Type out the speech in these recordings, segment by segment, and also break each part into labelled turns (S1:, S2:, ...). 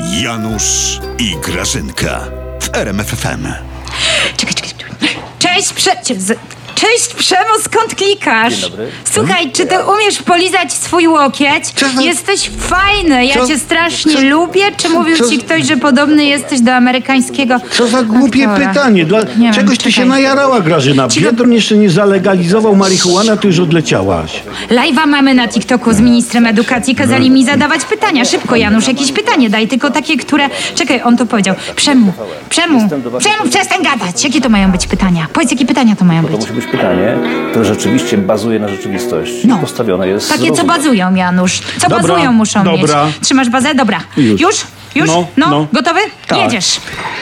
S1: Janusz i Grażynka w RMFFM.
S2: Czekaj, czekaj. czekaj. Cześć, prze... cie- z- Cześć Przemo, skąd klikasz? Słuchaj, czy ty umiesz polizać swój łokieć? Jesteś fajny, ja
S3: Co-
S2: cię strasznie
S3: co-
S2: lubię. Czy mówił
S3: co-
S2: ci ktoś, że podobny jesteś do amerykańskiego
S3: Co za głupie
S2: aktora?
S3: pytanie. Dla
S2: Nie wiem,
S3: czegoś ty się
S2: czekaj.
S3: najarała, Grażyna.
S2: Cicho-
S3: Biedron jeszcze nie zalegalizował marihuana, ty już odleciałaś.
S2: Live'a mamy na TikToku z ministrem edukacji. Kazali mi zadawać pytania. Szybko, Janusz, jakieś pytanie daj, tylko takie, które... Czekaj, on to powiedział. Przemu, Przemu, Przemu, przestań gadać. Jakie to mają być pytania? Powiedz, jakie pytania to mają być?
S4: Pytanie, które rzeczywiście bazuje na rzeczywistości.
S2: No.
S4: Postawione jest
S2: Takie, co bazują, Janusz. Co
S3: Dobra,
S2: bazują muszą
S3: dobra.
S2: mieć. Trzymasz bazę? Dobra.
S3: Już.
S2: Już? Już?
S3: No,
S2: No,
S3: no.
S2: gotowy?
S3: Tak.
S2: Jedziesz.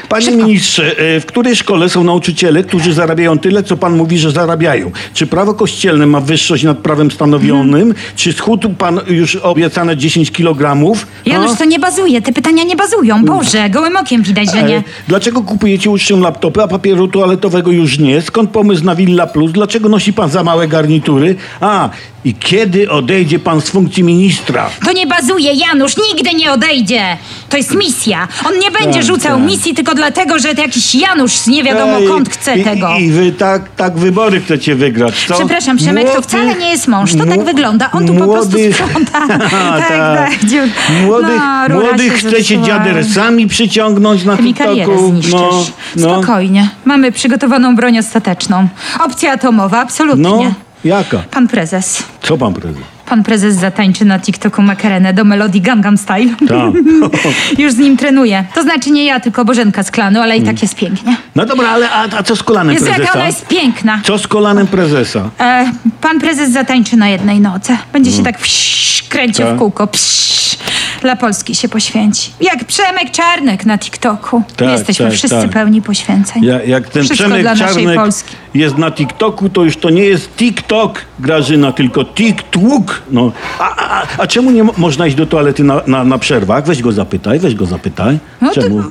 S3: Panie
S2: Szybko.
S3: ministrze, e, w której szkole są nauczyciele, którzy zarabiają tyle, co pan mówi, że zarabiają? Czy prawo kościelne ma wyższość nad prawem stanowionym? Czy schudł pan już obiecane 10 kilogramów?
S2: Janusz,
S3: A?
S2: to nie bazuje. Te pytania nie bazują. Boże, gołym okiem widać, że nie.
S3: E, Dlaczego kupujecie uczniom laptopy, a papieru toaletowego już nie? Skąd pomysł na Villa Plus? Dlaczego nosi pan za małe garnitury? A, i kiedy odejdzie pan z funkcji ministra?
S2: To nie bazuje, Janusz, nigdy nie odejdzie. To jest misja. On nie będzie
S3: Tak,
S2: rzucał
S3: tak.
S2: misji tylko dlatego, że to jakiś Janusz nie wiadomo
S3: Ej,
S2: kąd chce
S3: i,
S2: tego.
S3: I, I wy tak, tak wybory chcecie wygrać, co?
S2: Przepraszam, Przemek, to wcale nie jest mąż. To tak wygląda. On tu po prostu sprząta.
S3: tak,
S2: tak, tak. dziur-
S3: Młodych,
S2: No,
S3: młodych chcecie dziadersami przyciągnąć na
S2: mi karierę
S3: TikToku.
S2: zniszczysz.
S3: No, no,
S2: Spokojnie. Mamy przygotowaną broń ostateczną. Opcja atomowa, absolutnie.
S3: no, jaka?
S2: Pan prezes.
S3: Co pan prezes?
S2: Pan prezes zatańczy na TikToku Makarenę do melodii Gangnam Style.
S3: Tak.
S2: Już z nim trenuję. To znaczy nie ja, tylko Bożenka z klanu, ale i tak jest pięknie.
S3: No dobra, ale a, a co z kolanem
S2: Jezu, jaka
S3: prezesa?
S2: ona jest piękna.
S3: Co z kolanem prezesa?
S2: E, pan prezes zatańczy na jednej noce. Będzie się tak psz, kręcił
S3: Tak.
S2: w kółko. Psz, dla Polski się poświęci. Jak Przemek Czarnek na TikToku.
S3: Tak,
S2: Jesteśmy
S3: tak,
S2: wszyscy
S3: tak.
S2: pełni poświęceń.
S3: Ja, jak ten
S2: Wszystko
S3: Przemek
S2: dla naszej
S3: Czarnek
S2: Polski.
S3: Jest na TikToku, to już to nie jest TikTok, Grażyna, tylko TikTok. No. A, a, a- czemu nie mo- można iść do toalety na, na, na przerwach? Weź go zapytaj, weź go zapytaj.
S2: No to,
S3: czemu?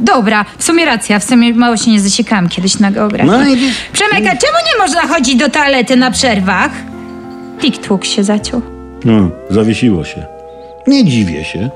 S2: dobra, w sumie racja. W sumie mało się nie zasiekałam kiedyś na geografii.
S3: No i wiesz-
S2: Przemek, a czemu nie można chodzić do toalety na przerwach? TikTok się zaciął.
S3: No, zawiesiło się. Nie dziwię się.